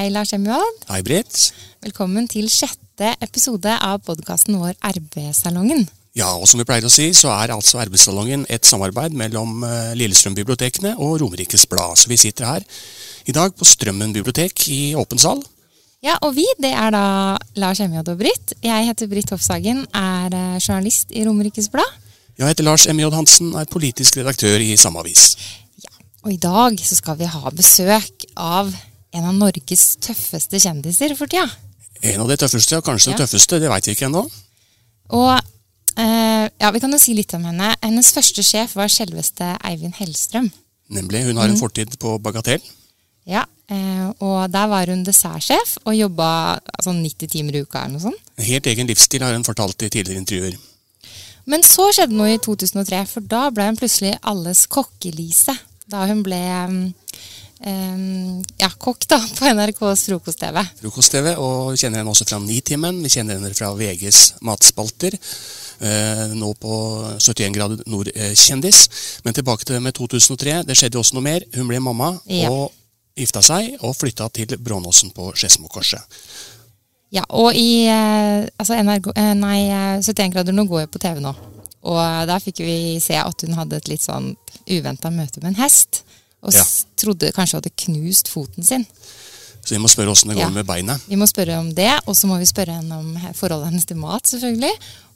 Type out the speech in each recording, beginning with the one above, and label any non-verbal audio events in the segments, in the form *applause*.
Hei, Lars Emjold. Hei, Britt. Velkommen til sjette episode av podkasten vår RB-salongen. Ja, og som vi pleier å si, så er altså Arbeidssalongen et samarbeid mellom eh, Lillestrøm-bibliotekene og Romerikes Blad. Så vi sitter her i dag på Strømmen bibliotek i åpen sal. Ja, og vi, det er da Lars Emjod og Britt. Jeg heter Britt Hofshagen, er eh, journalist i Romerikes Blad. Jeg heter Lars M.J. Hansen, er politisk redaktør i samme avis. Og i dag så skal vi ha besøk av en av Norges tøffeste kjendiser for tida. En av de tøffeste, og kanskje Ja. den tøffeste, det veit vi ikke ennå. Og eh, ja, vi kan jo si litt om henne. Hennes første sjef var selveste Eivind Hellstrøm. Nemlig, hun har en fortid på Bagatell. Ja, eh, og der var hun dessertsjef og jobba altså 90 timer i uka eller noe sånt. En helt egen livsstil har hun fortalt i tidligere intervjuer. Men så skjedde noe i 2003, for da ble hun plutselig alles kokkelise. Da hun ble um, ja, kokk da, på NRKs frokost-TV. Frokost-TV, og vi kjenner henne også fra Nitimen. Vi kjenner henne fra VGs matspalter. Eh, nå på 71 grader nord-kjendis. Men tilbake til det med 2003. Det skjedde også noe mer. Hun ble mamma Ja. og gifta seg og flytta til Brånåsen på Skedsmokorset. Ja, og i eh, altså NRK, eh, nei, eh, 71 grader nå går jo på TV nå. Og eh, der fikk vi se at hun hadde et litt sånn uventa møte med en hest. Og Ja. trodde kanskje hadde knust foten sin. Så vi må spørre åssen det går Ja. med beinet. Vi må spørre om det, og så må vi spørre henne om forholdet hennes til mat, selvfølgelig.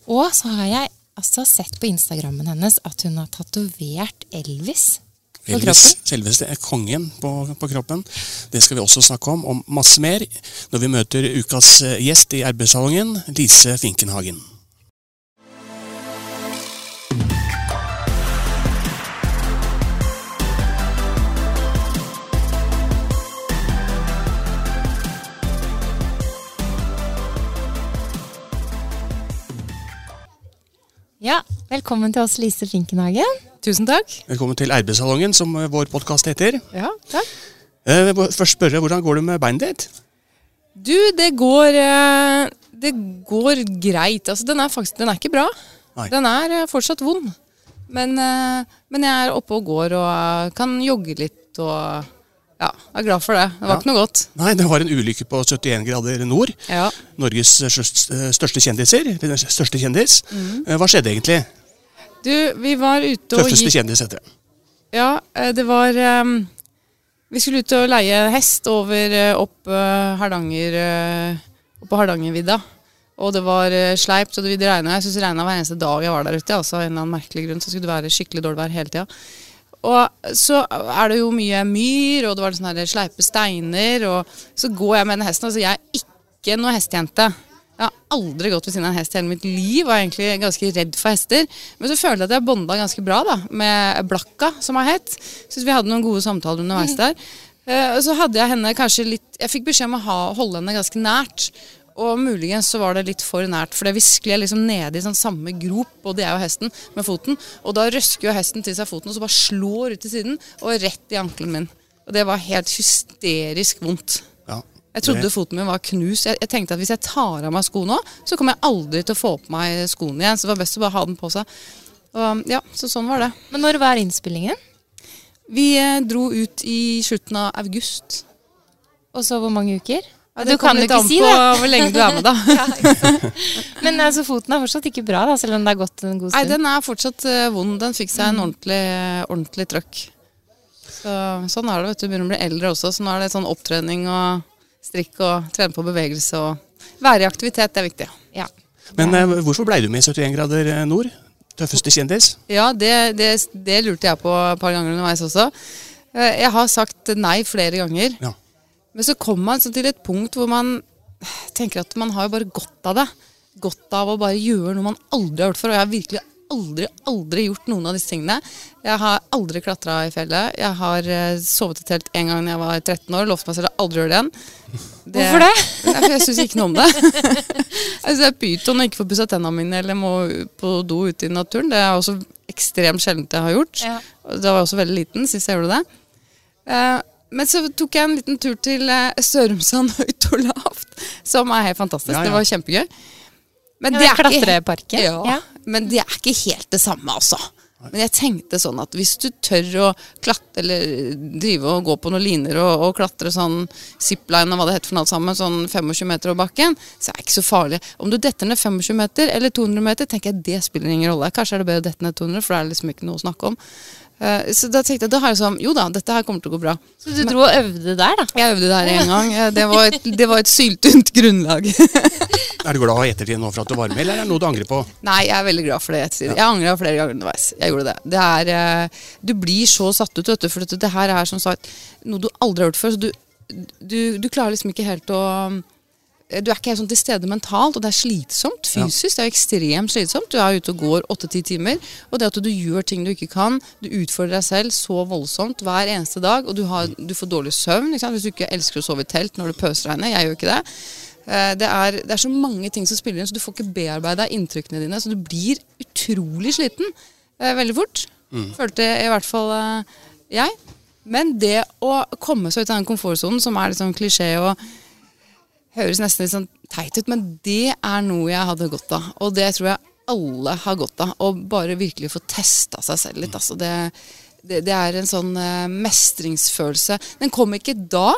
Og så har jeg altså sett på Instagrammen hennes at hun har tatovert Elvis på Elvis, selveste kongen på, på kroppen. Det skal vi også snakke om, og masse mer, når vi møter ukas eh, gjest i arbeidssalongen, Lise Finkenhagen. Ja, velkommen til oss, Lise Finkenhagen. Tusen takk. Velkommen til arbeidssalongen, som eh, vår podkast heter. Ja, takk. Eh, jeg først spørre, hvordan går det med beinet ditt? Du, det går eh, Det går greit. Altså, den er faktisk Den er ikke bra. Nei. Den er fortsatt vond. Men, men jeg er oppe og går og kan jogge litt og Ja, jeg er glad for det. Det var Ja. ikke noe godt. Nei, det var en ulykke på 71 grader nord. Ja. Norges største kjendiser. Største kjendis. Eh, Hva skjedde egentlig? Du, vi var ute og Tøffeste kjendis heter det. Ja, eh, det var um, Vi skulle ut og leie hest over opp uh, Hardanger uh, Opp Hardangervidda. Og det var uh, sleipt, og det regna. Jeg syns det regna hver eneste dag jeg var der ute. Altså, en eller annen merkelig grunn så skulle det være skikkelig dårlig vær hele tida. Og så er det jo mye myr, og det var sånne sleipe steiner. Og så går jeg med den hesten. Altså, jeg er ikke noe hestejente. Jeg har aldri gått ved siden av en hest i hele mitt liv var egentlig ganske redd for hester. Men så følte jeg at jeg bonda ganske bra da, med Blakka, som har hett. Syns vi hadde noen gode samtaler underveis der. Eh, og så hadde jeg henne kanskje litt Jeg fikk beskjed om å ha, holde henne ganske nært. Og muligens så var det litt for nært, for det skled liksom nede i sånn samme grop, både jeg og hesten, med foten. Og da røsker jo hesten til seg foten, og så bare slår ut til siden, og rett i ankelen min. Og det var helt hysterisk vondt. Ja. Jeg trodde Det- foten min var knust. Jeg, jeg tenkte at hvis jeg tar av meg skoene nå, så kommer jeg aldri til å få på meg skoene igjen. Så det var best å bare ha den på seg. Og ja, Så sånn var det. Men når var innspillingen? Vi eh, dro ut i slutten av august. Og så hvor mange uker? Ja, du kan jo ikke si på det. *laughs* hvor lenge du er med, da. *laughs* Men altså, foten er fortsatt ikke bra, da, selv om det har gått en god stund? Nei, den er fortsatt uh, vond. Den fikk seg en ordentlig, ordentlig trøkk. Så, sånn er det, vet du. Begynner å bli eldre også, så nå er det sånn opptrening og strikk og trene på bevegelse og være i aktivitet. Det er viktig. Ja. Men uh, hvorfor ble du med i 71 grader eh, nord? Tøffeste kjendis? Ja, det, det, det lurte jeg på et par ganger underveis også. Uh, Jeg har sagt nei flere ganger. Ja. Men så kommer man til et punkt hvor man tenker at man har jo bare godt av det. Godt av å bare gjøre noe man aldri har gjort før. Og jeg har virkelig aldri, aldri gjort noen av disse tingene. Jeg har aldri klatra i fjellet. Jeg har eh, sovet i telt en gang da jeg var 13 år. Lovte meg selv å aldri gjøre det igjen. Hvorfor det? Nei, for jeg syns ikke noe om det. *laughs* jeg synes det er pyton å ikke få pussa tennene mine eller må på do ute i naturen. Det er også ekstremt sjeldent jeg har gjort. Ja. Da var jeg også veldig liten sist jeg gjorde det. Eh, men så tok jeg en liten tur til eh, Sørumsand høyt og lavt, som er helt fantastisk. Ja, ja. Det var kjempegøy. Men det det er ikke- Ja, Ja. men det er ikke helt det samme, altså. Men jeg tenkte sånn at hvis du tør å klatre, eller drive og gå på noen liner og, og klatre sånn zipline og hva det heter for noe sammen, sånn 25 meter over bakken, så er det ikke så farlig. Om du detter ned 25 meter eller 200 meter, tenker jeg det spiller ingen rolle. Kanskje er det bedre å dette ned 200, for det er liksom ikke noe å snakke om. Eh, så da tenkte jeg, da har jeg sånn, jo da, dette her kommer til å gå bra. Så du dro og øvde der, da? Jeg øvde der en gang. Eh, Det var et, det var et syltynt grunnlag. *laughs* Er du glad i ettertid nå for at du var med, eller er det noe du angrer på? Nei, jeg er veldig glad for det. i ettertid. Jeg angra flere ganger underveis. Jeg gjorde det. det er, eh, du blir så satt ut, vet du. For det her er som sagt noe du aldri har gjort før. Så du, du, du klarer liksom ikke helt å Du er ikke helt sånn til stede mentalt, og det er slitsomt fysisk. Det er jo ekstremt slitsomt. Du er ute og går åtte-ti timer. Og det at du gjør ting du ikke kan, du utfordrer deg selv så voldsomt hver eneste dag, og du, har, du får dårlig søvn hvis du ikke elsker å sove i telt når det pøsregner. Jeg gjør ikke det. Eh, Det er, det er så mange ting som spiller inn, så du får ikke bearbeida inntrykkene dine. Så du blir utrolig sliten eh, veldig fort. Følte i hvert fall eh, jeg. Men det å komme seg ut av den komfortsonen, som er sånn klisjé og høres nesten litt sånn teit ut, men det er noe jeg hadde godt av. Og det tror jeg alle har godt av. Å bare virkelig få testa seg selv litt. Altså det, det, det er en sånn eh, mestringsfølelse. Den kom ikke da,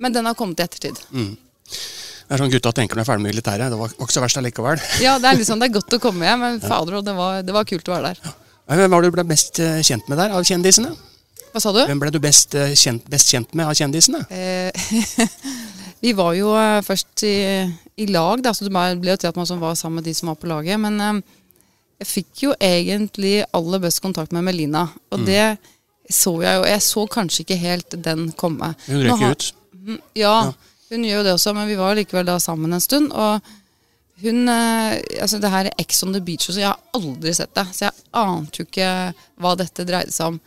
men den har kommet i ettertid. Det er sånn gutta tenker når de er ferdig med militæret. Det var var ikke så verst allikevel. *laughs* Ja, det er liksom, det er godt å komme hjem, men fader, det var, det var kult å være der. Hvem var det du ble mest eh, kjent med der av kjendisene? Hva sa du? Hvem ble du best eh, kjent, best kjent med av kjendisene? Eh, *laughs* vi var jo eh, først i, i lag, da, så det bare ble jo til at man var sammen med de som var på laget. Men eh, jeg fikk jo egentlig aller best kontakt med Melina, og det så jeg jo. Jeg så kanskje ikke helt den komme. Hun røk ut. Mm, Ja, hun gjør jo det også, men vi var likevel da sammen en stund. Og hun eh, Altså, det her er Ex on the Beach, så jeg har aldri sett det. Så jeg ante jo ikke hva dette dreide seg om.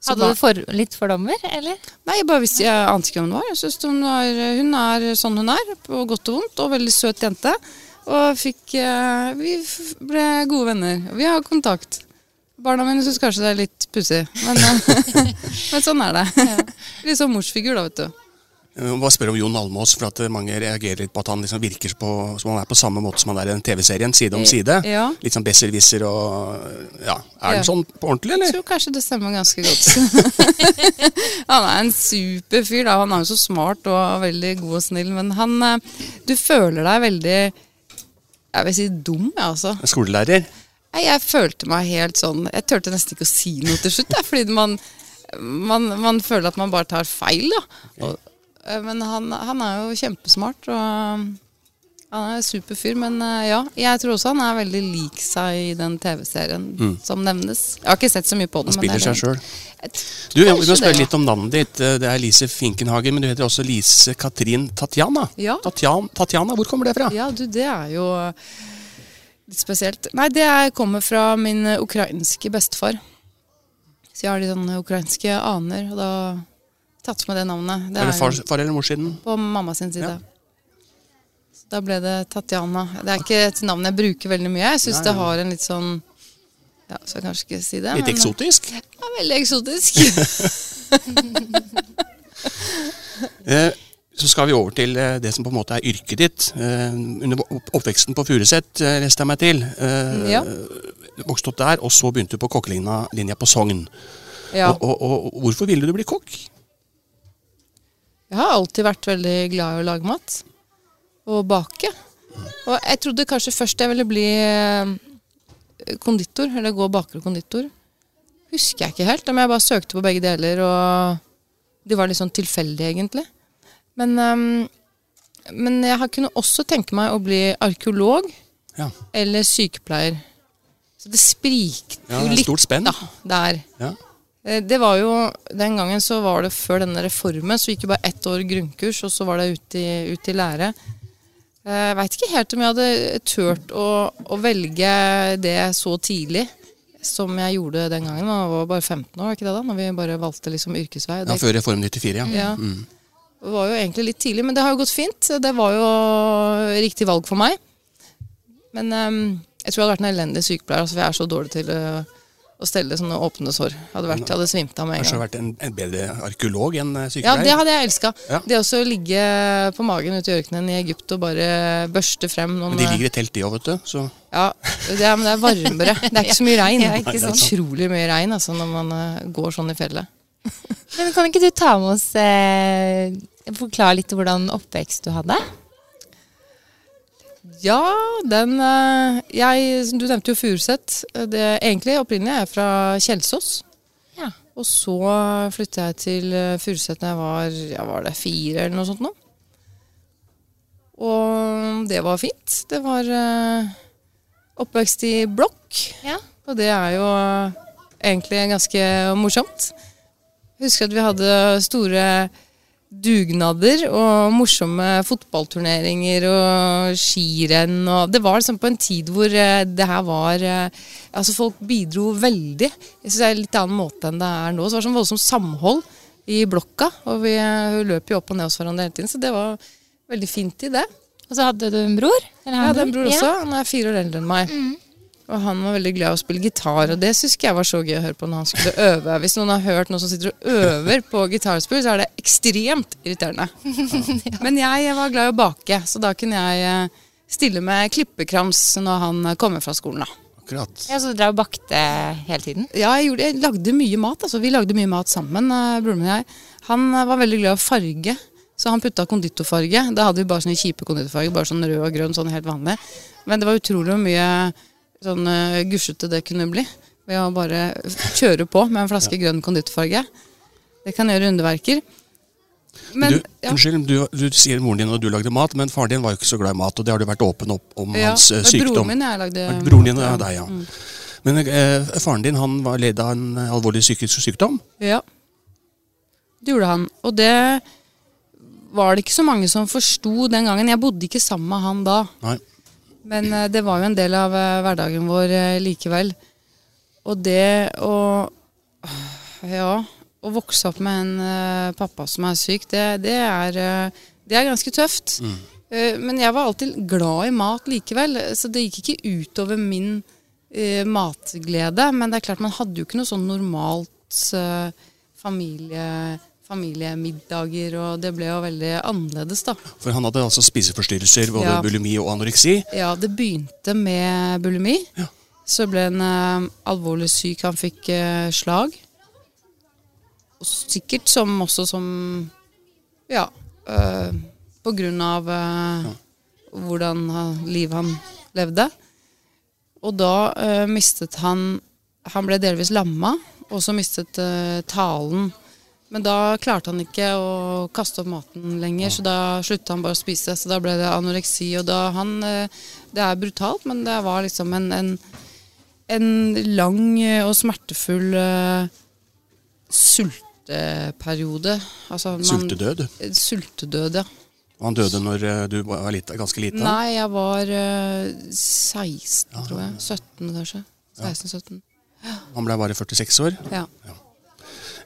Så Hadde da- du for, litt fordommer, eller? Nei, jeg bare visste, jeg ante ikke hvem hun var. Jeg synes hun, var, hun er sånn hun er, på godt og vondt, og veldig søt jente. Og fikk eh, Vi ble gode venner. Vi har kontakt. Barna mine syns kanskje det er litt pussig, men, eh, *laughs* men sånn er det. Litt sånn morsfigur, da, vet du. Jeg må Bare spørre om Jon Almås, for at eh, mange reagerer litt på at han liksom virker på, som han er på samme måte som han er i den TV-serien, side om side. Ja. Litt sånn besserwisser og Ja. Er Ja. sånn på ordentlig, eller? Jeg tror kanskje det stemmer ganske godt. *laughs* han er en super fyr. da. Han er jo så smart og veldig god og snill, men han eh, Du føler deg veldig Jeg vil si dum, jeg, altså. Skolelærer? Nei, jeg følte meg helt sånn Jeg turte nesten ikke å si noe til slutt, jeg, fordi man, man, man føler at man bare tar feil. Da. Og, eh, men han, han er jo kjempesmart, og han er super fyr. Men eh, ja, jeg tror også han er veldig lik seg i den TV-serien som nevnes. Jeg har ikke sett så mye på den. Han spiller er seg sjøl. Du, jeg må spørre litt om navnet ditt. Eh, Det er Lise Finkenhagen, men du heter også Lise Katrin Tatjana. Ja. Tatjana. Tatjana, hvor kommer det fra? Ja, du, det er jo litt spesielt. Nei, det er, kommer fra min eh, ukrainske bestefar. Så jeg har litt sånne ukrainske aner, og da tatt med det navnet. Det Er det far, far eller morssiden? på mamma sin side. Ja. Så da ble det Tatjana. Det er ikke et navn jeg bruker veldig mye. Jeg syns det har en litt sånn Ja, så jeg kanskje ikke si det. Litt men- eksotisk? Ja, veldig eksotisk. *laughs* Eh, Så skal vi over til eh, det som på en måte er yrket ditt. Eh, Under oppveksten på Furuset, leste jeg meg til. Ja. Vokste opp der, og så begynte du på kokkelinja på Sogn. ja. Og, og, og hvorfor ville du bli kokk? Jeg har alltid vært veldig glad i å lage mat. Og bake. Og jeg trodde kanskje først jeg ville bli eh, konditor, eller gå baker og konditor. Husker jeg ikke helt, men jeg bare søkte på begge deler, og de var litt sånn tilfeldige, egentlig. Men, ehm, men jeg har- kunne også tenke meg å bli arkeolog Ja. eller sykepleier. Så det sprikte Ja, jo er litt da, der. ja. Eh, Det var jo, Den gangen så var det før denne reformen, så gikk jo bare ett år grunnkurs, og så var det ut i, ut i lære. Eh, Jeg veit ikke helt om jeg hadde turt å, å velge det så tidlig som jeg gjorde den gangen. Jeg var bare 15 år, ikke det da? Når vi bare valgte liksom yrkesvei. Ja, Før Reform 94, ja. Ja. Mm. det var jo egentlig litt tidlig, men det har jo gått fint. Det var jo riktig valg for meg. Men um, jeg tror jeg hadde vært en elendig sykepleier, altså, for jeg er så dårlig til øh, å stelle sånne åpne sår. Hadde, vært, hadde svimt av med en Kanskje gang. vært en, en bedre arkeolog enn sykepleier? Ja, det hadde jeg elska. Ja. Det også å ligge på magen ute i ørkenen i Egypt og bare børste frem noen Men de ligger i telt, de òg, vet du. Så Ja, det er, men det er varmere. Det er ikke så mye *laughs* regn. Det er utrolig mye regn altså, når man øh, går sånn i fjellet. *laughs* Men kan ikke du ta med oss eh, Forklare litt hvordan oppvekst du hadde? Ja, den øh, jeg, Du nevnte jo Furuset. Det- Egentlig opprinnelig er jeg fra Kjelsås. Ja. Og så flytta jeg til øh, Furuset da jeg var, ja, var det fire eller noe sånt nå. Og det var fint. Det var oppvekst i blokk. Ja. Og det er jo egentlig ganske morsomt. Jeg husker at vi hadde store dugnader og morsomme fotballturneringer og skirenn. Og det var liksom på en tid hvor eh, det her var eh, Altså folk bidro veldig. Jeg synes det er en litt annen måte enn det er nå. Så det var sånn voldsomt samhold i blokka. Og vi eh, løp jo opp og ned hos hverandre hele tiden, så det var veldig fint i det. Og så hadde du en bror? Jeg hadde en bror også. Han er fire år eldre enn meg. Og han var veldig glad i å spille gitar, og det syns jeg var så gøy å høre på når han skulle øve. Hvis noen har hørt noen som sitter og øver på gitarspill, så er det ekstremt irriterende. Men jeg var glad i å bake, så da kunne jeg eh, stille med klippekrams når han kommer fra skolen. da. akkurat. Ja, Så du drev og bakte hele tiden? Ja, jeg, gjorde, jeg lagde mye mat. altså Vi lagde mye mat sammen, eh, broren min og jeg. Han eh, var veldig glad i farge, så han putta konditorfarge. Da hadde vi bare sånne kjipe konditorfarger, bare sånn rød og grønn, sånn helt vanlig. Men det var utrolig mye sånn uh, gusjete det kunne bli ved å bare kjøre på med en flaske grønn konditorfarge. Det kan gjøre underverker. Men, du, ja. Unnskyld, du, du sier moren din og du lagde mat, men faren din var jo ikke så glad i mat, og det har du vært åpen opp om Ja, hans uh, sykdom. Broren min jeg lagde Broren din ja, deg, ja. Mm. Men uh, faren din han var ledd av en alvorlig psykisk sykdom. Ja. Det gjorde han. Og det var det ikke så mange som forsto den gangen. Jeg bodde ikke sammen med han da. Nei. Men eh, det var jo en del av eh, hverdagen vår eh, likevel. Og det å *sighs* Ja, å vokse opp med en pappa som er syk, det, det, er, det er ganske tøft. Eh, men jeg var alltid glad i mat likevel, så det gikk ikke utover min matglede. Men det er klart, man hadde jo ikke noe sånn normalt familie, familiemiddager, og det ble jo veldig annerledes, da. For han hadde altså spiseforstyrrelser, både Ja. bulimi og anoreksi. Ja, det begynte med bulimi. Ja. Så ble han uh, alvorlig syk. Han fikk uh, slag. Og sikkert som også som Ja. uh, på grunn av ja. hvordan livet han levde. Og da mistet han Han ble delvis lamma, og så mistet talen. Men da klarte han ikke å kaste opp maten lenger, så da slutta han bare å spise. Så da ble det anoreksi. Og da han eh, Det er brutalt, men det var liksom en, en, en lang og smertefull uh, sulteperiode. Altså, man- Sultedød. Sultedød, ja. Og han døde når eh, du var lite, ganske liten. Nei, jeg var uh, 16, tror jeg. 17, kanskje. 16-17. Han ble bare 46 år. Ja. Ja.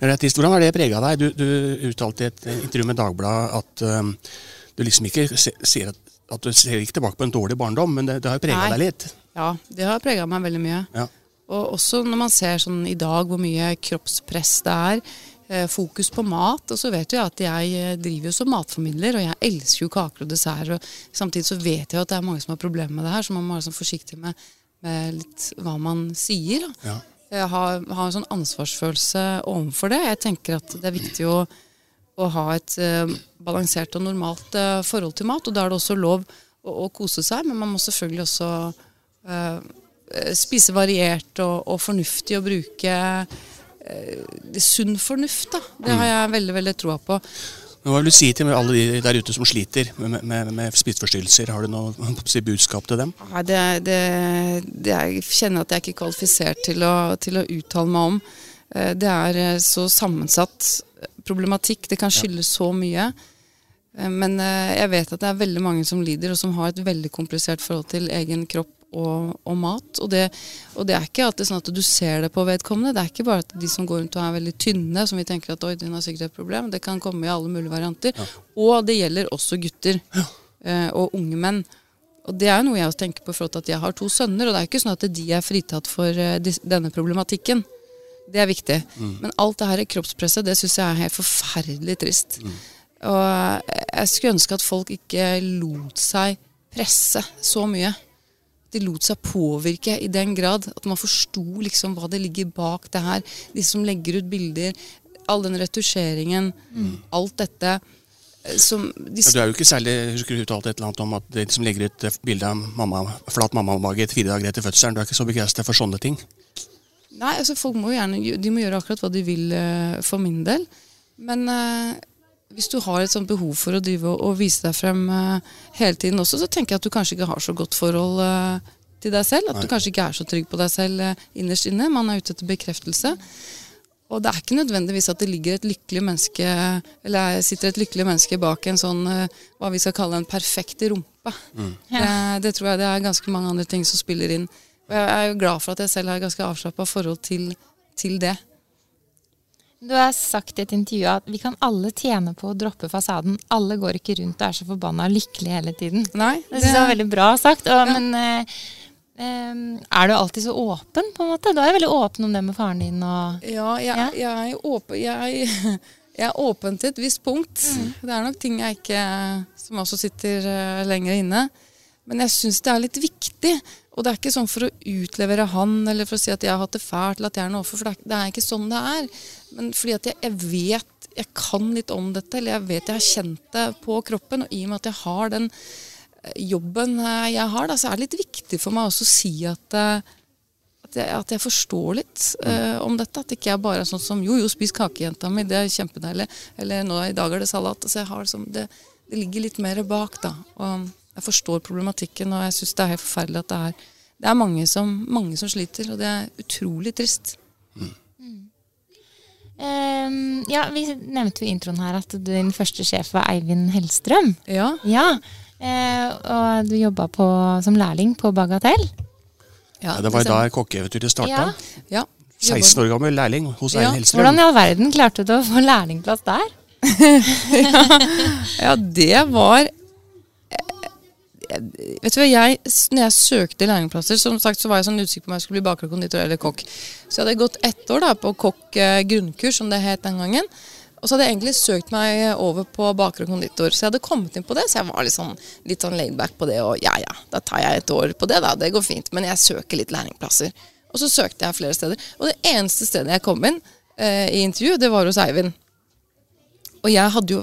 Rettist, hvordan har det prega deg? Du, du uttalte i et intervju med Dagbladet at um, du liksom ikke ser at, at du ser ikke tilbake på en dårlig barndom, men det, det har prega deg litt. ja, det har prega meg veldig mye. Ja. Og også når man ser sånn i dag hvor mye kroppspress det er, eh, fokus på mat. Og så vet jeg at jeg eh, driver jo som matformidler, og jeg elsker jo kaker og dessert. Og samtidig så vet jeg at det er mange som har problemer med det her, så man må være sånn forsiktig med, med litt hva man sier. Da. Ja. Jeg har, har en sånn ansvarsfølelse overfor det. Jeg tenker at det er viktig å, å ha et eh, balansert og normalt eh, forhold til mat. Og da er det også lov å, å kose seg, men man må selvfølgelig også eh, spise variert og, og fornuftig og bruke eh, sunn fornuft. Da. Det har jeg veldig veldig troa på. Men Hva vil du si til alle de der ute som sliter med, med, med spiseforstyrrelser? Har du noe si, budskap til dem? Nei, det, det, det Jeg kjenner at jeg er ikke kvalifisert til å, til å uttale meg om. Eh, Det er eh, så sammensatt problematikk. Det kan skyldes så mye. Eh, Men jeg vet at det er veldig mange som lider, og som har et veldig komplisert forhold til egen kropp og, og mat. Og det, og det er ikke alltid sånn at du ser det på vedkommende. Det er ikke bare at de som går rundt og er veldig tynne, som vi tenker at oi, den har sikkert et problem. Det kan komme i alle mulige varianter. Og det gjelder også gutter eh, og unge menn. Og det er jo noe jeg også tenker på i forhold til at jeg har to sønner, og det er ikke sånn at de er fritatt for eh, denne problematikken. Det er viktig. Men alt det her kroppspresset, det syns jeg er helt forferdelig trist. Og jeg skulle ønske at folk ikke lot seg presse så mye. De lot seg påvirke i den grad at man forsto liksom hva det ligger bak det her. De som legger ut bilder, all den retusjeringen, alt dette. eh, Som de, Ja, Du er jo ikke særlig Husker du uttalte et eller annet om at de som legger ut eh, bilde av mamma, flat mammamage fire dager etter fødselen, du er ikke så begeistret for sånne ting? Nei, altså folk må jo gjerne De må gjøre akkurat hva de vil eh, for min del. Men hvis du har et sånt behov for å drive og, og vise deg frem eh, hele tiden også, så tenker jeg at du kanskje ikke har så godt forhold eh, til deg selv. At du kanskje ikke er så trygg på deg selv eh, innerst inne. Man er ute etter bekreftelse. Og det er ikke nødvendigvis at det ligger et lykkelig menneske Eller sitter et lykkelig menneske bak en sånn hva vi skal kalle en perfekt rumpe. Det, det tror jeg det er ganske mange andre ting som spiller inn. Og jeg er jo glad for at jeg selv har et ganske avslappa forhold til, til det. Du har sagt i et intervju at vi kan alle tjene på å droppe fasaden. Alle går ikke rundt og er så forbanna lykkelige hele tiden. Nei, Det synes jeg var veldig bra sagt. Og, Men eh, er du alltid så åpen, på en måte? Du er veldig åpen om det med faren din og Ja, jeg, Ja. jeg er åpen jeg, *laughs* jeg er åpen til et visst punkt. Det er nok ting jeg ikke Som også sitter uh, lenger inne. Men jeg syns det er litt viktig. Og det er ikke sånn for å utlevere han eller for å si at jeg har hatt det fælt eller at jeg er noe offer, for det er, det er ikke sånn det er. Men fordi at jeg, jeg vet Jeg kan litt om dette, eller jeg vet jeg har kjent det på kroppen. Og i og med at jeg har den eh, jobben eh, jeg har, da, så er det litt viktig for meg også å si at eh, at jeg, at jeg forstår litt uh, om dette. At ikke jeg bare er sånn som Jo, jo, spis kakejenta mi. Det er kjempedeilig. Eller nå i dag er det salat. Altså, jeg har liksom, det, det ligger litt mer bak, da. Og jeg forstår problematikken, og jeg syns det er helt forferdelig at det er, det er mange, som, mange som sliter. Og det er utrolig trist. Ehm, Ja, vi nevnte jo i introen her at din første sjef var Eivind Hellstrøm. Ja. Ja. Uh, og du jobba som lærling på Bagatell. Ja, det var da kokkeeventyret starta. Ja. Ja. 16 år gammel lærling hos Ja, Eivind Hellstrøm. Hvordan i all verden klarte du å få lærlingplass der? *laughs* Ja, det var Vet du hva, jeg, når jeg søkte lærlingplasser, som sagt så var jeg sånn usikker på om jeg skulle bli baker, konditor eller kokk. Så jeg hadde gått ett år da på kokk eh, grunnkurs, som det het den gangen. Og så hadde jeg egentlig søkt meg over på baker og konditor. Så jeg hadde kommet inn på det, så jeg var litt sånn, litt sånn laidback på det. Og ja ja, da tar jeg et år på det, da. Det går fint. Men jeg søker litt lærlingplasser. Og så søkte jeg flere steder. Og det eneste stedet jeg kom inn eh, i intervju, det var hos Eivind. Og jeg hadde jo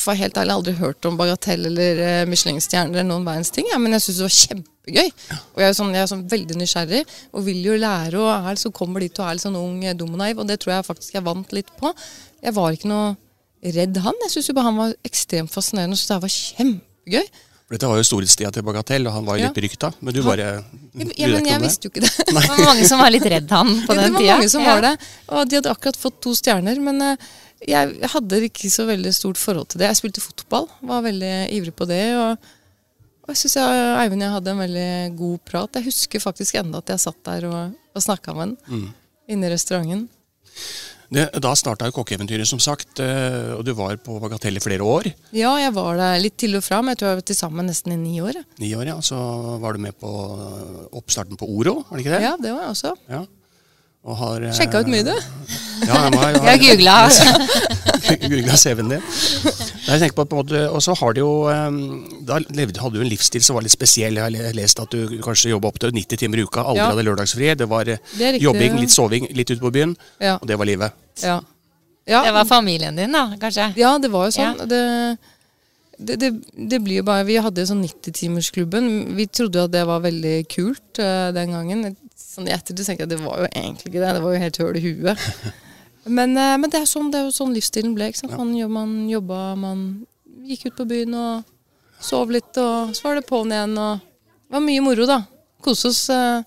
for helt ærlig aldri hørt om Bagatell eller uh, Michelin-stjerner eller noen verdens ting, ja, men jeg syntes det var kjempegøy. Og jeg er, sånn, jeg er sånn veldig nysgjerrig og vil jo lære, og er, så kommer dit og er litt sånn ung, eh, dum og naiv, og det tror jeg faktisk jeg vant litt på. Jeg var ikke noe redd han. Jeg syns jo bare han var ekstremt fascinerende og syntes det var kjempegøy. For Dette var jo storhetstida til Bagatell, og han var jo Ja. litt berykta. Men du bare Ja, ja, men jeg visste jo ikke det. *laughs* Det var mange som var litt redd han på Ja, den det var tida. mange som var det. Og de hadde akkurat fått to stjerner. Men eh, jeg hadde ikke så veldig stort forhold til det. Jeg spilte fotball, var veldig ivrig på det. Og, og jeg syns Eivind og jeg hadde en veldig god prat. Jeg husker faktisk enda at jeg satt der og, og snakka med han inne i restauranten. Det, da starta jo kokkeeventyret, som sagt, eh, og du var på Bagatell i flere år. Ja, jeg var der litt til og fra, men jeg tror jeg var til sammen nesten i ni år. Ni år, ja. Så var du med på eh, oppstarten på Oro, var det ikke det? Ja, det var jeg også. Ja. Og har, eh, Sjekka ut mye, du. Ja, jeg må, Jeg googla. Googla *laughs* CV-en din. Jeg tenker på, på en måte, Og så har du jo eh, Da levde, hadde du en livsstil som var litt spesiell. Jeg har lest at du kanskje jobba opptil 90 timer i uka. Aldri Ja. hadde lørdagsfri. Det var eh, Det riktig, jobbing, litt soving, litt ute på byen. Ja. Og det var livet. Ja. ja. Det var familien din, da, kanskje? Ja, det var jo sånn. Det, det, det, det blir jo bare Vi hadde sånn 90-timersklubben. Vi trodde jo at det var veldig kult uh, den gangen. Sånn I ettertid tenker jeg at det var jo egentlig ikke det. Det var jo helt høl i huet. *laughs* Men, eh, men det er sånn, det er jo sånn livsstilen ble. ikke sant? Man, man jobba, man gikk ut på byen og sov litt, og så var det på'n igjen. og Det var mye moro, da. Kose oss, eh,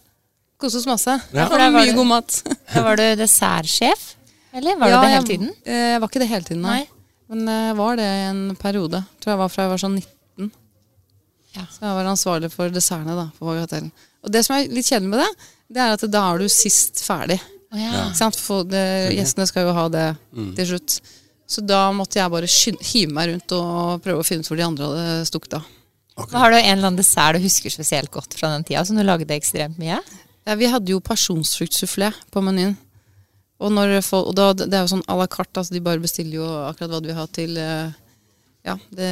kose oss masse. Ja. Det var mye god mat. *laughs* Da var du dessertsjef. Eller var det du det hele tiden? Jeg, Jeg var ikke det hele tiden, nei. Nei. Men jeg var det i en periode. Tror jeg var fra jeg var sånn 19. Ja. Så jeg var ansvarlig for dessertene da, på Bagatellen. Og det som er litt kjedelig med det, det er at da er du sist ferdig. Oh, ja. For det, gjestene skal jo ha det til slutt. Så da måtte jeg bare hive meg rundt og prøve å finne ut hvor de andre hadde stukket av. Okay. Har du en eller annen dessert du husker spesielt godt fra den tida, som du lagde ekstremt mye? Ja, vi hadde jo pasjonsfruktsufflé på menyen. Og, når folk, og da, det er jo sånn à la carte, altså de bare bestiller jo akkurat hva de vil ha til eh, Ja, det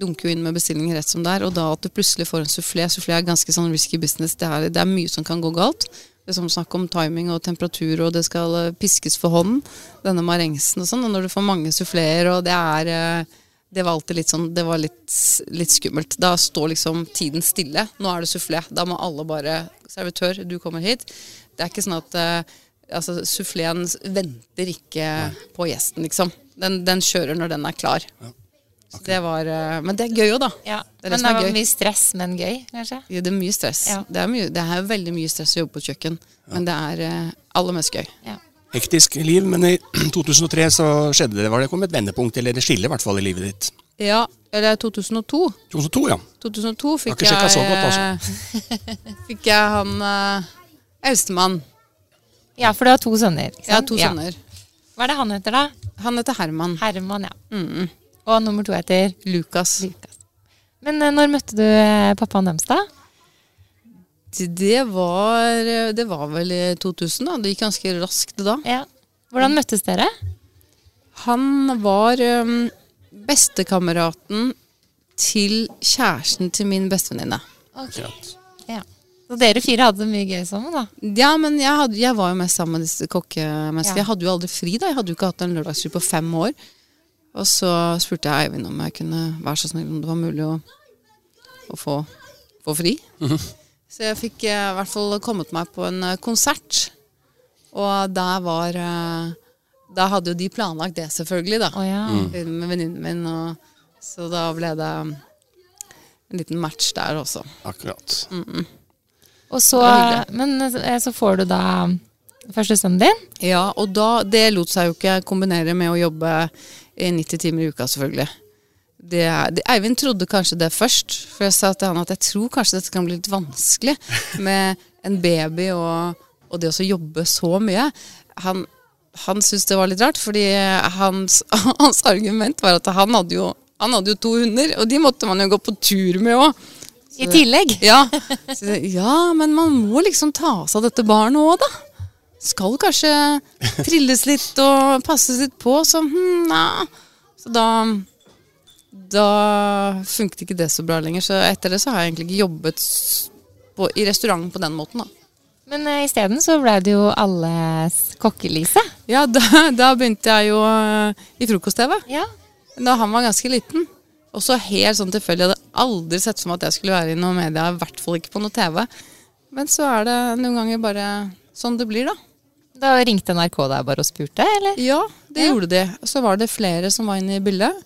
dunker jo inn med bestillinger rett som det er. Og da at du plutselig får en sufflé Sufflé er ganske sånn risky business. Det er, det er mye som kan gå galt. Det er som snakk om timing og temperatur, og det skal eh, piskes for hånden. Denne marengsen og sånn. Og når du får mange suffleer, og det er eh, Det var alltid litt sånn Det var litt, litt skummelt. Da står liksom tiden stille. Nå er det sufflé. Da må alle bare Servitør, du kommer hit. Det er ikke sånn at eh, altså, Suffleen venter ikke på gjesten, liksom. Den, den kjører når den er klar. Så det var, eh, men det er gøy òg, da. Ja. Det er det Men det var gøy. mye stress, men gøy, kanskje? Ja, det er mye stress. Ja. Det, er mye, det er veldig mye stress å jobbe på et kjøkken, men det er eh, aller mest gøy. Ja. Hektisk liv, men i *clears throat* 2003 så skjedde det, var det kom et vendepunkt, eller et skille i hvert fall, i livet ditt. Ja, eller 2002. 2002, ja. 2002 fikk jeg, jeg, så godt, altså. eh, *laughs* fikk jeg han uh, eldstemann. ja, for du har to sønner. ikke Jeg har sant? to Ja. sønner. Hva er det han heter, da? Han heter Herman. Herman, ja. Mm. Og nummer to heter Lukas. Lukas. Men eh, når møtte du eh, pappaen deres, da? Det var, det var vel i 2000, da. Det gikk ganske raskt da. Ja. Hvordan møttes dere? Han var um, bestekameraten til kjæresten til min bestevenninne. Ja. Så dere fire hadde det mye gøy sammen, da? Ja, men jeg, hadde, jeg var jo mest sammen med disse kokkemenneskene. Ja. Jeg hadde jo aldri fri, da. Jeg hadde jo ikke hatt en lørdagstur på fem år. Og så spurte jeg Eivind om jeg kunne være så snill om det var mulig å, å få, få fri. Så jeg fikk eh, i hvert fall kommet meg på en eh, konsert. Og der var eh, Da hadde jo de planlagt det, selvfølgelig, da. Å ja. Med venninnen min. Og, så da ble det en liten match der også. Akkurat. Og så, Det var hyggelig. men så får du da første sønnen din. Ja, og da, det lot seg jo ikke kombinere med å jobbe 90 timer i uka, selvfølgelig. Det, er- det, Eivind trodde kanskje det først, for jeg sa til han at jeg tror kanskje dette kan bli litt vanskelig med en baby og, og det å jobbe så mye. Han, han syntes det var litt rart, fordi hans, *laughs* hans argument var at han hadde, jo, han hadde jo to hunder, og de måtte man jo gå på tur med òg. I tillegg. Ja. Så, ja, men man må liksom ta seg av dette barnet òg, da. Skal kanskje trilles litt og passes litt på, så hm, na. Så da Da funket ikke det så bra lenger. Så etter det så har jeg egentlig ikke jobbet på, i restaurant på den måten, da. Men uh, isteden så ble det jo alles kokkelise. Ja, da, da begynte jeg jo uh, i frokost-TV. Ja. Da han var ganske liten. Og så helt sånn tilfeldig. Jeg hadde aldri sett for meg at jeg skulle være i noe media, i hvert fall ikke på noe TV. Men så er det noen ganger bare sånn det blir, da. Da ringte NRK deg bare og spurte, eller? Ja, det Ja. gjorde de. Så var det flere som var inne i bildet.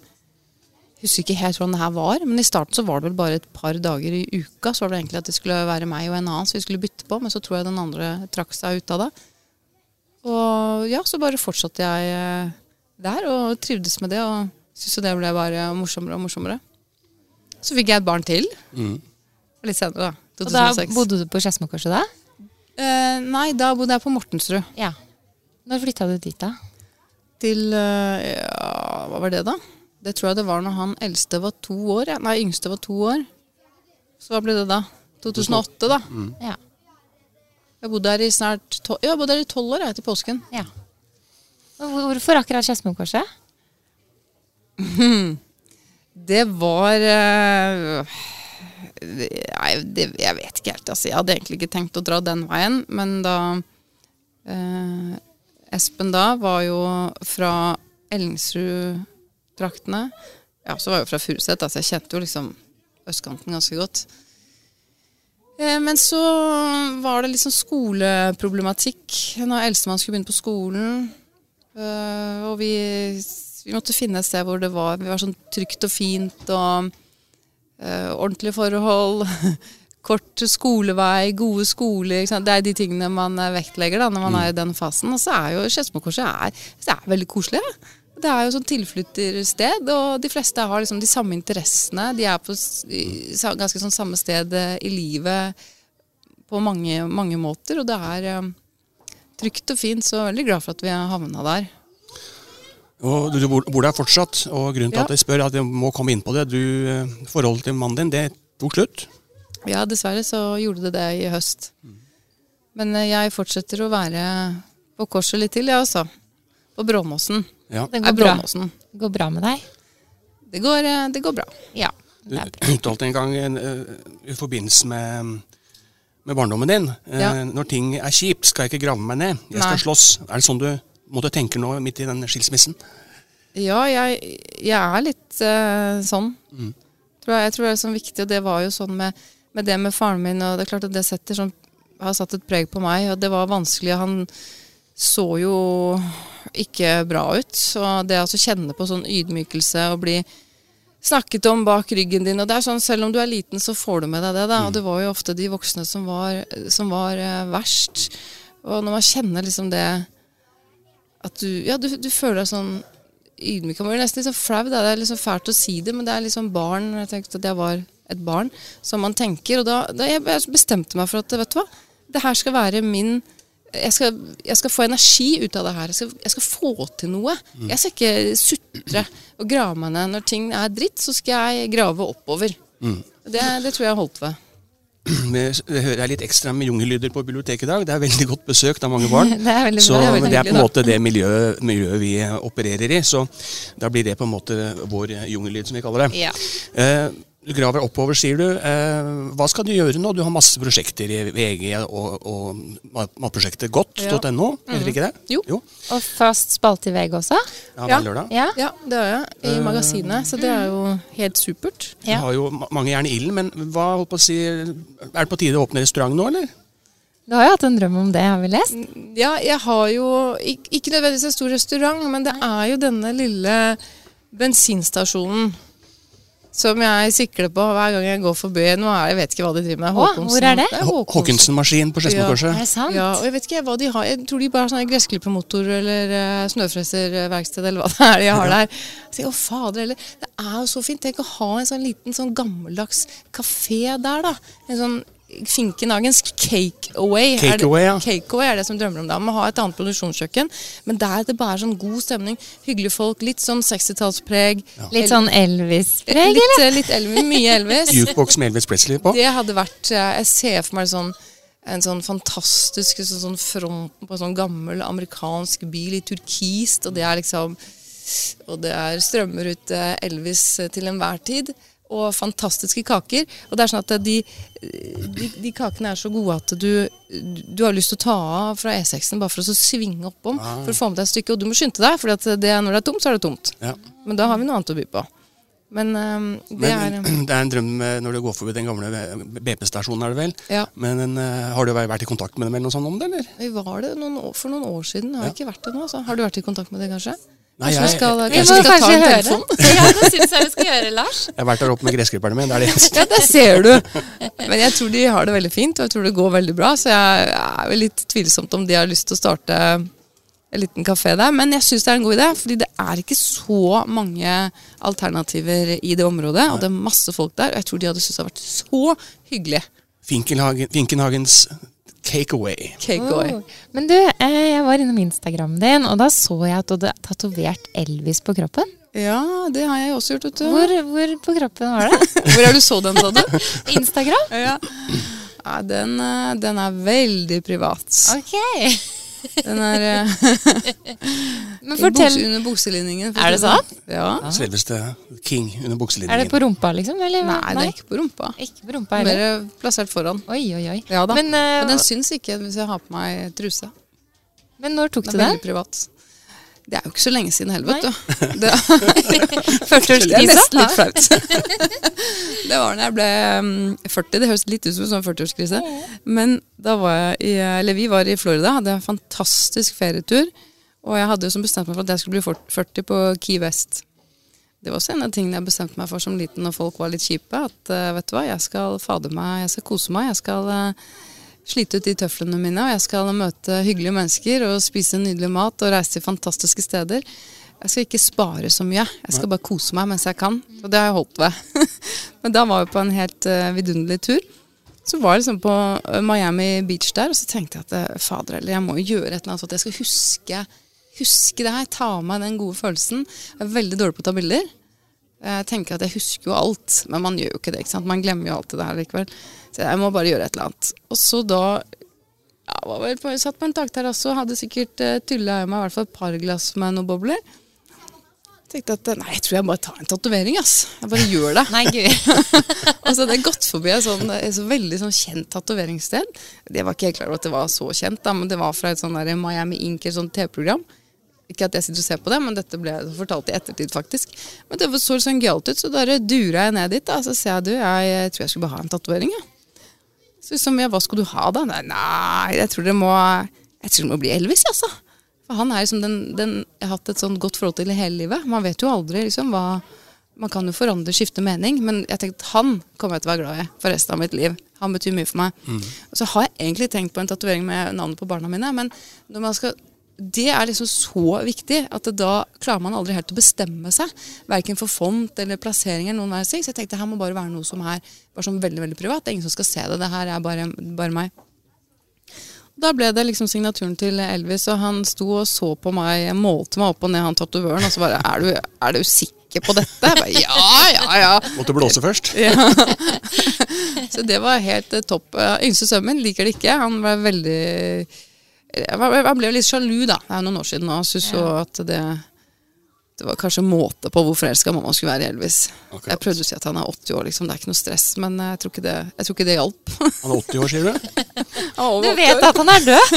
Husker ikke helt hvordan det her var, men i starten så var det vel bare et par dager i uka. Så var det egentlig at det skulle være meg og en annen, så vi skulle bytte på. Men så tror jeg den andre trakk seg ut av det. Og ja, så bare fortsatte jeg eh, der og trivdes med det. Og syntes jo det ble bare morsommere og morsommere. Så fikk jeg et barn til. Litt senere, da. 2006. Og da bodde du på Skedsmokorset da? Eh, nei, da bodde jeg på Mortensrud. Ja. Når flytta du dit, da? til uh, ja, Hva var det, da? Det tror jeg det var når han eldste var to år. ja. Nei, yngste var to år. Så hva ble det da? 2008, da. Ja. Jeg bodde her i snart tol ja, jeg bodde her i tolv år jeg, til påsken. ja. Hvorfor akkurat Skedsmokorset? *laughs* Det var det- Nei, det, jeg vet ikke helt. Altså, jeg hadde egentlig ikke tenkt å dra den veien, men da eh, Espen da var jo fra Ellingsrud-traktene. Ja, så var jeg jo fra Furuset, altså jeg kjente jo liksom østkanten ganske godt. Eh, Men så var det liksom skoleproblematikk når eldstemann skulle begynne på skolen. Eh, og vi, vi måtte finne et sted hvor det var, vi var sånn trygt og fint og ordentlige forhold. *laughs* kort skolevei, gode skoler. Det er de tingene man eh, vektlegger da, når man er i den fasen. Og så er jo Skedsmokorset er, er veldig koselig. Ja. Det er jo sånn tilflyttersted, og de fleste har liksom de samme interessene. De er på ganske sånn samme sted eh, i livet på mange, mange måter, og det er eh, trygt og fint, så jeg er veldig glad for at vi havna der. Og du, du bor, der fortsatt, og grunnen til Ja. at jeg spør, at jeg må komme inn på det du, eh, Forholdet til mannen din, det tok slutt. Ja, dessverre så gjorde det det i høst. Men eh, jeg fortsetter å være på korset litt til, jeg også. På Bråmåsen. Ja. Det går bra. Bråmåsen. Det går bra med deg? Det går, eh, det går bra. Ja. Du Det er bra. uttalte en gang i forbindelse med, med barndommen din Ja. Når ting er kjipt, skal jeg ikke grave meg ned. Jeg skal Nei. slåss. Er det sånn du måtte tenke nå midt i den skilsmissen? Ja, jeg, jeg er litt uh, sånn. Tror jeg, jeg tror det er sånn viktig, og det var jo sånn med, med det med faren min, og det er klart at det setter sånn, har satt et preg på meg, og det var vanskelig. Han så jo ikke bra ut, Og det å kjenne på sånn ydmykelse og bli snakket om bak ryggen din, og det er sånn, selv om du er liten, så får du med deg det, da, og det var jo ofte de voksne som var, som var eh, verst. Og når man kjenner liksom det at du, ja, du, du føler deg sånn ydmyk. Jeg blir nesten litt sånn flau. Det er liksom fælt å si det, men det er liksom barn. Jeg tenkte at jeg var et barn som man tenker. Og da, da jeg bestemte meg for at vet du hva, det her skal være min jeg skal, jeg skal få energi ut av det her. Jeg skal, jeg skal få til noe. Jeg skal ikke sutre og grave meg ned. Når ting er dritt, så skal jeg grave oppover. Det, det tror jeg holdt ved. *clears throat* Vi hører litt ekstra med jungellyder på biblioteket i dag. Det er veldig godt besøkt av mange barn. *laughs* Det er veldig Så bra. veldig det er på en måte det miljøet, miljøet vi opererer i. Så da blir det på en måte vår jungellyd, som vi kaller det. Ja. Eh, du graver oppover, sier du. Eh, hva skal du gjøre nå? Du har masse prosjekter i VG og, og matprosjektet godt.no, heter ikke det? Jo. jo. Og fast spalte i VG også? Ja, Ja. lørdag. Ja. Ja, det har jeg. I magasinet. Så det er jo helt supert. Du har jo mange jern i ilden, men hva holdt på å si Er det på tide å åpne restaurant nå, eller? Du har jo hatt en drøm om det, har vi lest? Ja, jeg har jo ik ikke nødvendigvis en stor restaurant, men det er jo denne lille bensinstasjonen som jeg sikler på hver gang jeg går forbi. Nå er jeg vet ikke hva de driver med. Hvor er det? Håkonsen-maskin på Skedsmokorset. Er det sant? Ja, og jeg vet ikke hva de har. Jeg tror de bare har sånn gressklippermotor eller uh, snøfreserverksted eller hva det er de har der. Sier, å fader, eller, Det er jo så fint. Tenk å ha en sånn liten sånn gammeldags kafé der, da. En sånn Finkenhagens Cakeaway. Er Cake-away ja. Cakeaway er det som drømmer om det. Man har ha et annet produksjonskjøkken. Men der er det bare sånn god stemning. Hyggelige folk. Litt sånn 60-tallspreg. Litt sånn Elvis-preg, Litt, eh, litt Elvis. Mye Elvis. Jukebox med Elvis Presley på. Det hadde vært eh, Jeg ser for meg sånn en sånn fantastisk sånn, sånn front på en sånn gammel amerikansk bil i turkist, og det er liksom Og det er strømmer ut eh, Elvis til enhver tid. Og fantastiske kaker. Og det er sånn at de, de, de kakene er så gode at du, du har lyst til å ta av fra E6-en bare for å så svinge oppom for å få med deg et stykke. Og du må skynde deg, for når det er tomt, så er det tomt. Ja. Men da har vi noe annet å by på. Men um, det er *clears throat* det er en drøm eh, når du går forbi den gamle BP-stasjonen, er det vel? Ja. Men eh, har du vært i kontakt med dem eller noe sånt om det, eller? Vi var det noen år, for noen år siden. Har Ja. ikke vært det nå. Så. Har du vært i kontakt med det, kanskje? Nei, jeg, jeg, skal, jeg, Vi kanskje må vi skal ta kanskje en høre. telefon? *laughs* Ja, det syns jeg vi skal gjøre, Lars. jeg har vært der oppe med gressklipperne min. Det er det eneste. Ja, der ser du. Men jeg tror de har det veldig fint, og jeg tror det går veldig bra. Så jeg er vel litt tvilsomt om de har lyst til å starte en liten kafé der. Men jeg syns det er en god idé, fordi det er ikke så mange alternativer i det området. Og det er masse folk der, og jeg tror de hadde syntes det hadde vært så hyggelig. Finkenhagen, Finkenhagens Cakeaway. Cakeaway. Oh. Men du, eh, jeg var innom Instagram din, og da så jeg at du hadde tatovert Elvis på kroppen. Ja, det har jeg også gjort, vet du. Hvor, hvor på kroppen var det? *laughs* Hvor er du så den, sa du? *laughs* Instagram? Ja. Ja, den, eh, den er veldig privat. Ok. Den er eh, *laughs* Men fortell, buks- under bukselinningen. Er det sånn. sant? Ja. Selveste King under er det på rumpa, liksom? Eller? Nei, det er ikke på rumpa. Ikke på rumpa heller. Mer plassert foran. Oi, oi, oi. Ja da. Men, uh, Men den syns ikke hvis jeg har på meg truse. men når tok Den Det er veldig privat. Det er jo ikke så lenge siden heller, vet du. *laughs* Det, *laughs* det er nesten litt flaut. *laughs* det var da jeg ble mm, 40. Det høres litt ut som en sånn 40-årskrise. Men da var jeg i, eller vi var i Florida, hadde en fantastisk ferietur. Og jeg hadde jo som bestemt meg for at jeg skulle bli 40 på Key West. Det var også en av tingene jeg bestemte meg for som liten når folk var litt kjipe. At eh, vet du hva, jeg skal fader meg, jeg skal kose meg. Jeg skal eh, slite ut de tøflene mine, og jeg skal møte hyggelige mennesker og spise nydelig mat og reise til fantastiske steder. Jeg skal ikke spare så mye. Jeg skal bare kose meg mens jeg kan. Og det har jeg holdt ved. *laughs* Men da var vi på en helt uh, vidunderlig tur. Så var jeg liksom på Miami Beach der, og så tenkte jeg at fader heller, jeg må jo gjøre et eller annet så at jeg skal huske huske det her, ta av meg den gode følelsen. Jeg er veldig dårlig på å ta bilder. Jeg tenker at jeg husker jo alt, men man gjør jo ikke det. ikke sant? Man glemmer jo alt det her likevel. Så jeg må bare gjøre et eller annet. Og så da ja, var vel på, satt på en takterrasse og hadde sikkert uh, tulla i meg i hvert fall et par glass med noen bobler. Tenkte at nei, jeg tror jeg bare tar en tatovering. ass. Jeg bare gjør det. *laughs* Nei, gud. *laughs* og så hadde jeg gått forbi et sånn, så veldig sånn kjent tatoveringssted. Det var ikke helt klar over at det var så kjent, da, men det var fra et sånn der Miami Ink, et sånt TV-program. Ikke at jeg sitter og ser på det, men dette ble fortalt i ettertid, faktisk. Men det så sånn gøyalt ut, så da dura jeg ned dit. da, Så ser jeg du, jeg, jeg tror jeg skulle bare ha en tatovering. Ja. Så liksom, ja, hva skal du ha da? Nei, jeg tror det må jeg tror det må bli Elvis, altså. For han er liksom den, den jeg har hatt et sånt godt forhold til hele livet. Man vet jo aldri liksom hva Man kan jo forandre, skifte mening, men jeg tenkte han kommer jeg til å være glad i for resten av mitt liv. Han betyr mye for meg. Mm. Og så har jeg egentlig tenkt på en tatovering med navnet på barna mine, men når man skal det er liksom så viktig at da klarer man aldri helt å bestemme seg. Verken for font eller plassering eller noen hver Så jeg tenkte her må bare være noe som er bare sånn veldig veldig privat. Det er ingen som skal se det. Det her er bare, bare meg. Da ble det liksom signaturen til Elvis, og han sto og så på meg, målte meg opp og ned, han tatovøren, og så bare er du, er du sikker på dette? Jeg bare, ja, ja, ja. Måtte blåse først? Ja. *laughs* så det var helt topp. Yngste sønnen min liker det ikke. Han var veldig jeg ble litt sjalu, da. Det er noen år siden nå. Syns jo at det det var kanskje måte på hvor forelska mamma skulle være i Elvis. Akkurat. Jeg prøvde å si at han er 80 år, liksom. Det er ikke noe stress, men jeg tror ikke det, tror ikke det hjalp. Han er 80 år, sier du? *laughs* du vet at han er død?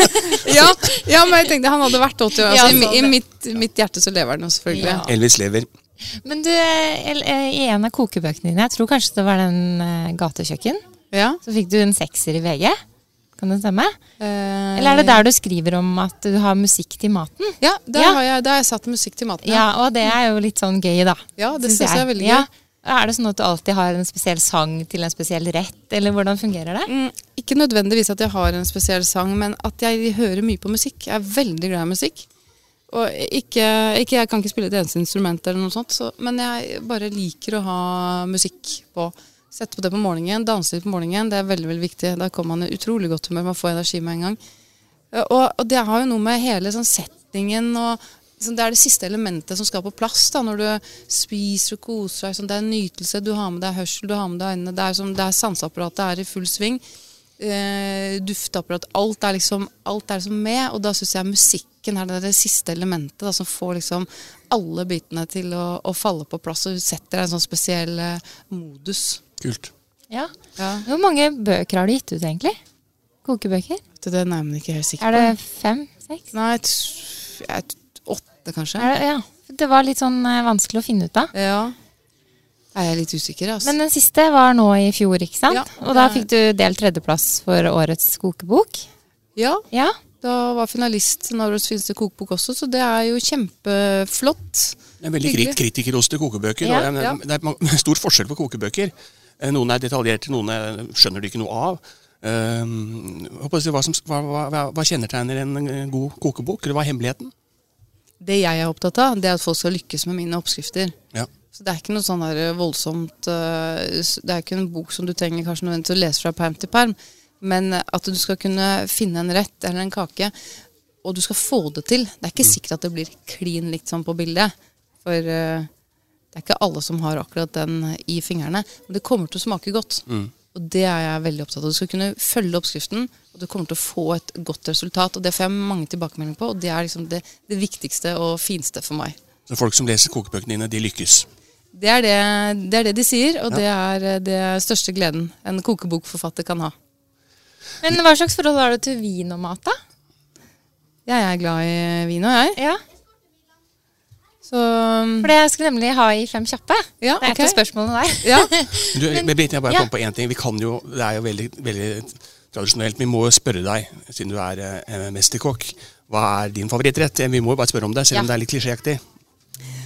*laughs* ja, ja, men jeg tenkte han hadde vært 80 år. Altså, ja, I, i mitt, mitt, hjerte så lever han jo, selvfølgelig. Ja. Elvis lever. Men du, i en av kokebøkene dine, jeg tror kanskje det var den uh, Gatekjøkken, ja. så fikk du en sekser i VG. Kan det stemme? Eh, Eller er det der du skriver om at du har musikk til maten? Ja, der, ja. Har, jeg, der har jeg satt musikk til maten. Ja, Og det er jo litt sånn gøy, da. Ja, det syns jeg. jeg er veldig gøy. Ja. Er det sånn at du alltid har en spesiell sang til en spesiell rett, eller hvordan fungerer det? Mm, ikke nødvendigvis at jeg har en spesiell sang, men at jeg hører mye på musikk. Jeg er veldig glad i musikk. Og ikke, ikke Jeg kan ikke spille et eneste instrument, eller noe sånt, så, men jeg bare liker å ha musikk på. Sette på det på morgenen, danse litt på morgenen. Det er veldig veldig viktig. Da kommer man i utrolig godt humør. Man får energi med en gang. Eh, og, og det har jo noe med hele sånn settingen og liksom, Det er det siste elementet som skal på plass da, når du spiser og koser deg. Liksom, det er nytelse. Du har med deg hørsel, du har med deg øynene. Det er, som, det er Sanseapparatet er i full sving. Eh, dufteapparat. Alt er liksom alt er liksom med. Og da syns jeg musikken er det, det siste elementet da, som får liksom alle bitene til å, å, falle på plass og setter deg i en sånn spesiell eh, modus. Kult. Ja. ja. Hvor mange bøker har du gitt ut, egentlig? Kokebøker? Det er jeg ikke helt sikker på. Er det fem? Seks? Nei, et, åtte, kanskje. Det, ja. Det var litt sånn uh, vanskelig å finne ut av. Ja. Jeg er litt usikker, altså. Men den siste var nå i fjor, ikke sant? Ja, og da fikk du delt tredjeplass for årets kokebok. Ja. ja. Da var finalist av årets fineste kokebok også, så det er jo kjempeflott. Det er veldig krit kritikerroste kokebøker. Ja, og ja. Det er *laughs* stor forskjell på kokebøker. Eh, noen er detaljerte, noen skjønner du ikke noe av. Um, hva, som, hva, hva, hva, kjennetegner en god kokebok, eller hva er hemmeligheten? Det jeg er opptatt av, det er at folk skal lykkes med mine oppskrifter. Ja. Så Det er ikke noe sånn her voldsomt uh, Det er ikke en bok som du trenger kanskje nødvendigvis å lese fra perm til perm, men at du skal kunne finne en rett eller en kake, og du skal få det til. Det er ikke mm. sikkert at det blir klin likt sånn på bildet. For det er ikke alle som har akkurat den i fingrene. Men det kommer til å smake godt. Mm. Og det er jeg veldig opptatt av. Du skal kunne følge oppskriften, og du kommer til å få et godt resultat. Og det får jeg mange tilbakemeldinger på, og det er liksom det, det, viktigste og fineste for meg. Så folk som leser kokebøkene dine, de lykkes? Det er det, det, er det de sier, og ja. det er eh, det største gleden en kokebokforfatter kan ha. Men hva slags forhold har du til vin og mat, da? Jeg er glad i vin, og jeg. Ja. Så, um, For det jeg skulle nemlig ha i Fem kjappe. Ja, det er okay. et av spørsmålene der. Ja. *laughs* du, Britt, jeg bare ja. kom på én ting. Vi kan jo, Det er jo veldig, veldig tradisjonelt. Vi må jo spørre deg, siden du er eh, mesterkokk, hva er din favorittrett? Vi må jo bare spørre om det, selv om det er litt klisjéaktig.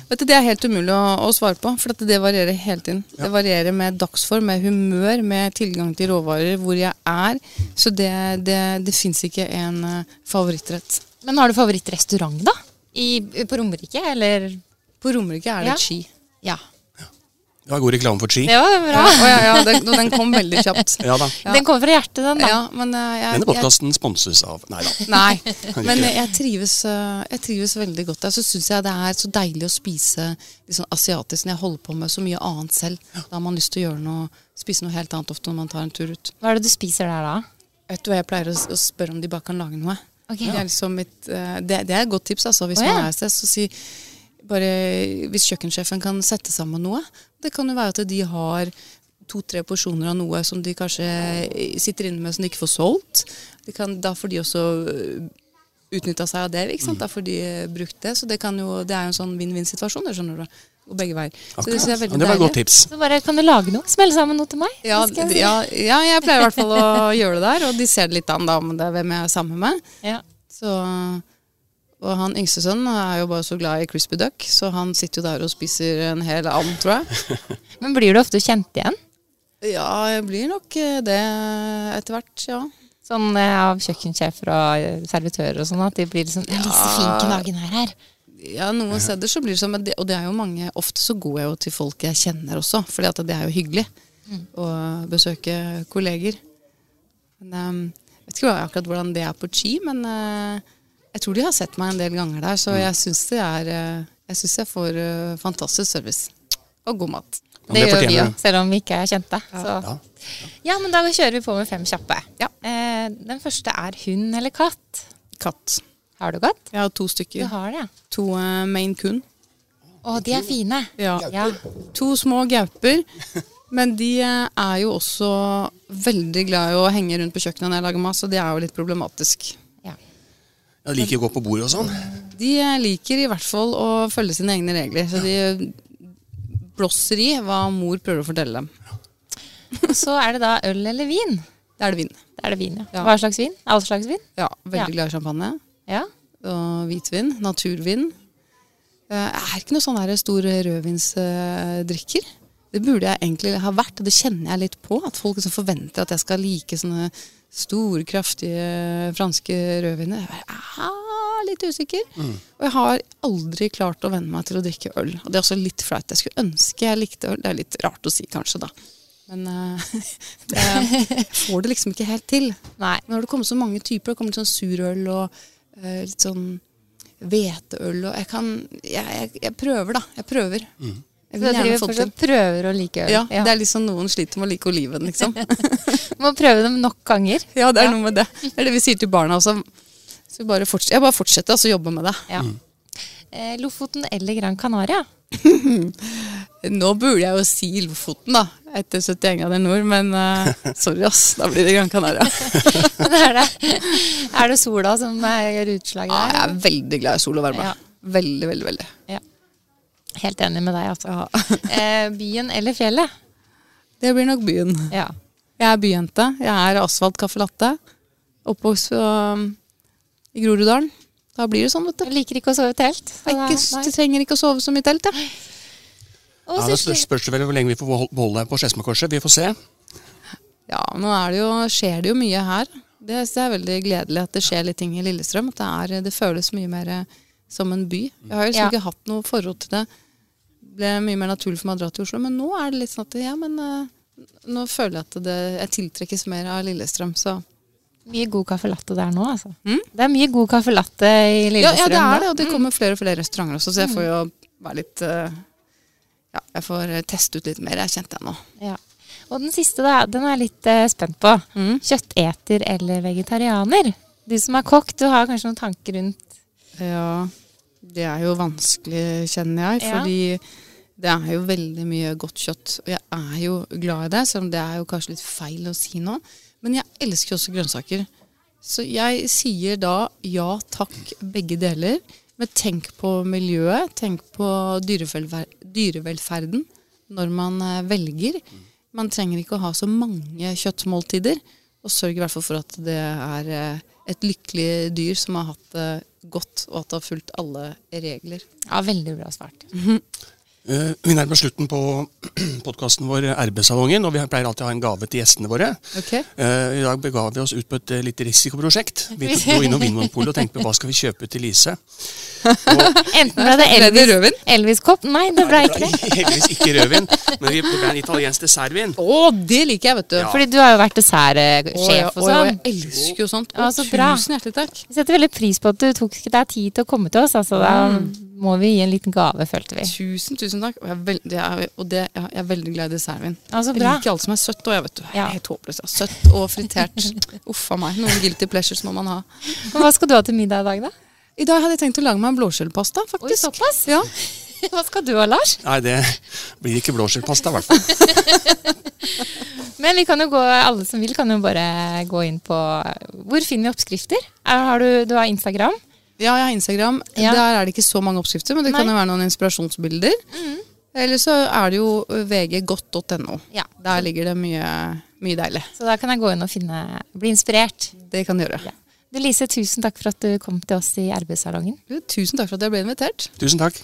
Vet du, Det er helt umulig å, å svare på, for at det varierer hele tiden. Det varierer med dagsform, med humør, med tilgang til råvarer, hvor jeg er. Så det, det, det fins ikke en uh, favorittrett. Men har du favorittrestaurant, da? I, på Romerike, eller? På Romerike er det Ja. chi. Ja. Det var god reklame for ski. Det var bra. Ja, ja, ja, den, den kom veldig kjapt. *laughs* Ja da. Den kommer fra hjertet, den, da. Ja, men uh, jeg, Denne jeg, podkasten sponses av Nei da. *laughs* Nei, men jeg trives, uh, jeg trives veldig godt der. Så syns jeg det er så deilig å spise liksom, asiatisk når jeg holder på med så mye annet selv. Da har man lyst til å gjøre noe, spise noe helt annet ofte når man tar en tur ut. Hva er det du spiser der, da? Vet du hva jeg pleier å, å spørre om de bare kan lage noe? Ok. Det, er liksom mitt, uh, det, det er et godt tips, altså. Hvis oh, ja. man er et sted, så si bare Hvis kjøkkensjefen kan sette sammen noe. Det kan jo være at de har to-tre porsjoner av noe som de kanskje sitter inne med som de ikke får solgt. De kan, da får de også utnytta seg av det. ikke sant? Da får de brukte brukt det. Så det, kan jo, det er jo en sånn vinn-vinn-situasjon. det skjønner du. Og begge veier. Så det synes jeg er veldig det var et godt tips. Så bare, Kan du lage noe? Smelle sammen noe til meg? Ja, jeg ja, ja, jeg pleier i hvert fall å *laughs* gjøre det der. Og de ser det litt an da om det er hvem jeg er sammen med. Ja. Så, og han yngste sønnen er jo bare så glad i crispy duck, så han sitter jo der og spiser en hel and, tror jeg. *laughs* Men blir du ofte kjent igjen? Ja, jeg blir nok eh, det etter hvert, ja. Sånn eh, av kjøkkensjefer og eh, servitører og sånn, at de blir sånn Lise Finken Hagen er her. Ja, noen steder så blir det sånn, og det er jo mange Ofte så går jeg jo til folk jeg kjenner også, fordi at det er jo hyggelig å besøke kolleger. Men ehm, Jeg vet ikke akkurat hvordan det er på Chi, men eh, jeg tror de har sett meg en del ganger der, så jeg syns det er Jeg syns jeg får fantastisk service. Og god mat. Ja, Det, gjør vi jo, selv om vi ikke er kjente. Så. Ja. Ja, men da kjører vi på med fem kjappe. Ja. Eh, den første er hund eller katt. Katt. Har du katt? Jeg har to Du har det, ja. To uh, Maine Coon. Å, de er fine. Ja. Ja. To små gauper. Men de eh, er jo også veldig glad i å henge rundt på kjøkkenet når jeg lager mat, så det er jo litt problematisk. ja. de liker å gå på bordet og sånn. De eh, liker i hvert fall å følge sine egne regler, så de blåser i hva mor prøver å fortelle dem. Så er det da øl eller vin. Da er det vin. Da er det vin, ja. Ja. Hva slags vin? All slags vin? Ja, veldig Ja. glad i champagne. Ja. Og hvitvin. Naturvin. Eh, Jeg er ikke noe sånn stor rødvinsdrikker. Det burde jeg egentlig ha vært, og det kjenner jeg litt på. At folk liksom forventer at jeg skal like sånne store, kraftige franske rødviner. Jeg er litt usikker. Og jeg har aldri klart å venne meg til å drikke øl. Og det er også litt flaut. Jeg skulle ønske jeg likte øl. Det er litt rart å si, kanskje, da. Men uh, *laughs* det, får det liksom ikke helt til. Nei. Nå har det kommet så mange typer. Det kommer litt sånn surøl og uh, litt sånn hveteøl og Jeg kan jeg, jeg, jeg prøver, da. Jeg prøver. Mm. Så jeg driver fortsatt prøver å like øl. Ja, det er liksom noen sliter med å like oliven, liksom. *laughs* Må prøve dem nok ganger. ja, det er Ja. noe med det. Det er det vi sier til barna også. Så bare jeg bare fortsetter altså, jobbe med det. Ja. Eh, Lofoten eller Gran Canaria? *laughs* Nå burde jeg jo si Lofoten, da. Etter 71 grader nord, men uh, *laughs* sorry, ass. Da blir det Gran Canaria. *laughs* Er, det, er det sola som eh, gjør utslaget Ja, jeg er veldig glad i sol og varme. Ja. Veldig, veldig, veldig. Ja. Helt enig med deg, altså. Eh, byen eller fjellet? Det blir nok byen. Ja. Jeg er byjente. Jeg er asfalt caffè latte. Oppvokst um, i Groruddalen. Da blir det sånn, vet du. Jeg liker ikke å sove i telt. Jeg, ikke, du trenger ikke å sove så mye i telt, jeg. Og Ja, det spørs vel hvor lenge vi får behol- beholde deg på Skedsmokorset. Vi får se. Ja, nå er det jo, skjer det jo mye her. Det, det er veldig gledelig at det skjer litt ting i Lillestrøm. At det, er, det føles mye mer eh, som en by. Jeg har jo liksom Ja. ikke hatt noe forhold til det. Det ble mye mer naturlig for meg å dra til Oslo. Men nå er det litt sånn at ja, men eh, nå føler jeg at det, jeg tiltrekkes mer av Lillestrøm. Så Mye god caffè latte der nå, altså. Det er mye god caffè latte i Lillestrøm. ja, ja, det er det. Og det kommer flere og flere restauranter også, så jeg får jo være litt eh, Ja, jeg får eh, teste ut litt mer, jeg kjente jeg nå. Ja. Og den siste, da, den er jeg litt eh, spent på. Mm. Kjøtteter eller vegetarianer? Du som er kokk, du har kanskje noen tanker rundt Ja, det er jo vanskelig, kjenner jeg. Ja. Fordi det er jo veldig mye godt kjøtt. Og jeg er jo glad i det, selv om det er jo kanskje litt feil å si nå. Men jeg elsker også grønnsaker. Så jeg sier da ja takk, begge deler. Men tenk på miljøet, tenk på dyrevelfer dyrevelferden når man eh, velger. Man trenger ikke å ha så mange kjøttmåltider. Og sørg i hvert fall for at det er eh, et lykkelig dyr som har hatt det godt, og at det har fulgt alle regler. Ja, veldig bra svart. Eh, *laughs* vi nærmer oss slutten på *clears throat* podkasten vår RB-salongen, og vi pleier alltid å ha en gave til gjestene våre. Ok? Eh, I dag bega vi oss ut på et litt risikoprosjekt. Vi *laughs* dro innom Vinmonopolet og tenkte på hva skal vi kjøpe til Lise. *laughs* Enten ble det Elvis-kopp Elvis-kopp. Nei, det ble ikke det. *laughs* Heldigvis ikke rødvin, men vi- det ble en italiensk dessertvin. Å, det liker jeg, vet du. Ja. Fordi du har jo vært Å, dessertsjef og å, sånn. Jeg elsker jo sånt. Ja, Å, så bra. Tusen hjertelig takk. Vi setter veldig pris på at du tok deg tid til å komme til oss. Altså, da må vi gi en liten gave, følte vi. Tusen, tusen takk. Og jeg er, veldig, jeg, er, og det, jeg er veldig glad i dessertvin. Altså, Jeg liker alt som er søtt, og jeg vet du. Ja. Helt håpløs. Ja. Søtt og fritert. *laughs* Uff a meg. Noen guilty pleasures må man ha. Hva skal du ha til middag i dag, da? I dag hadde jeg tenkt å lage meg en blåskjellpasta, faktisk. Oi, såpass? Ja. *laughs* Hva skal du ha, Lars? Nei, det blir ikke blåskjellpasta, i hvert fall. *laughs* Men vi kan jo gå, alle som vil, kan jo bare gå inn på Hvor finner vi oppskrifter? Er, har du, du har Instagram? Ja, jeg har Instagram. Ja. Der er det ikke så mange oppskrifter, men det kan jo være noen inspirasjonsbilder. Eller så er det jo vggodt.no. Ja. Der ligger det mye, mye deilig. Så da kan jeg gå inn og finne, bli inspirert. Det kan du gjøre. Du Lise, tusen takk for at du kom til oss i RB-salongen. Tusen takk for at jeg ble invitert. Tusen takk.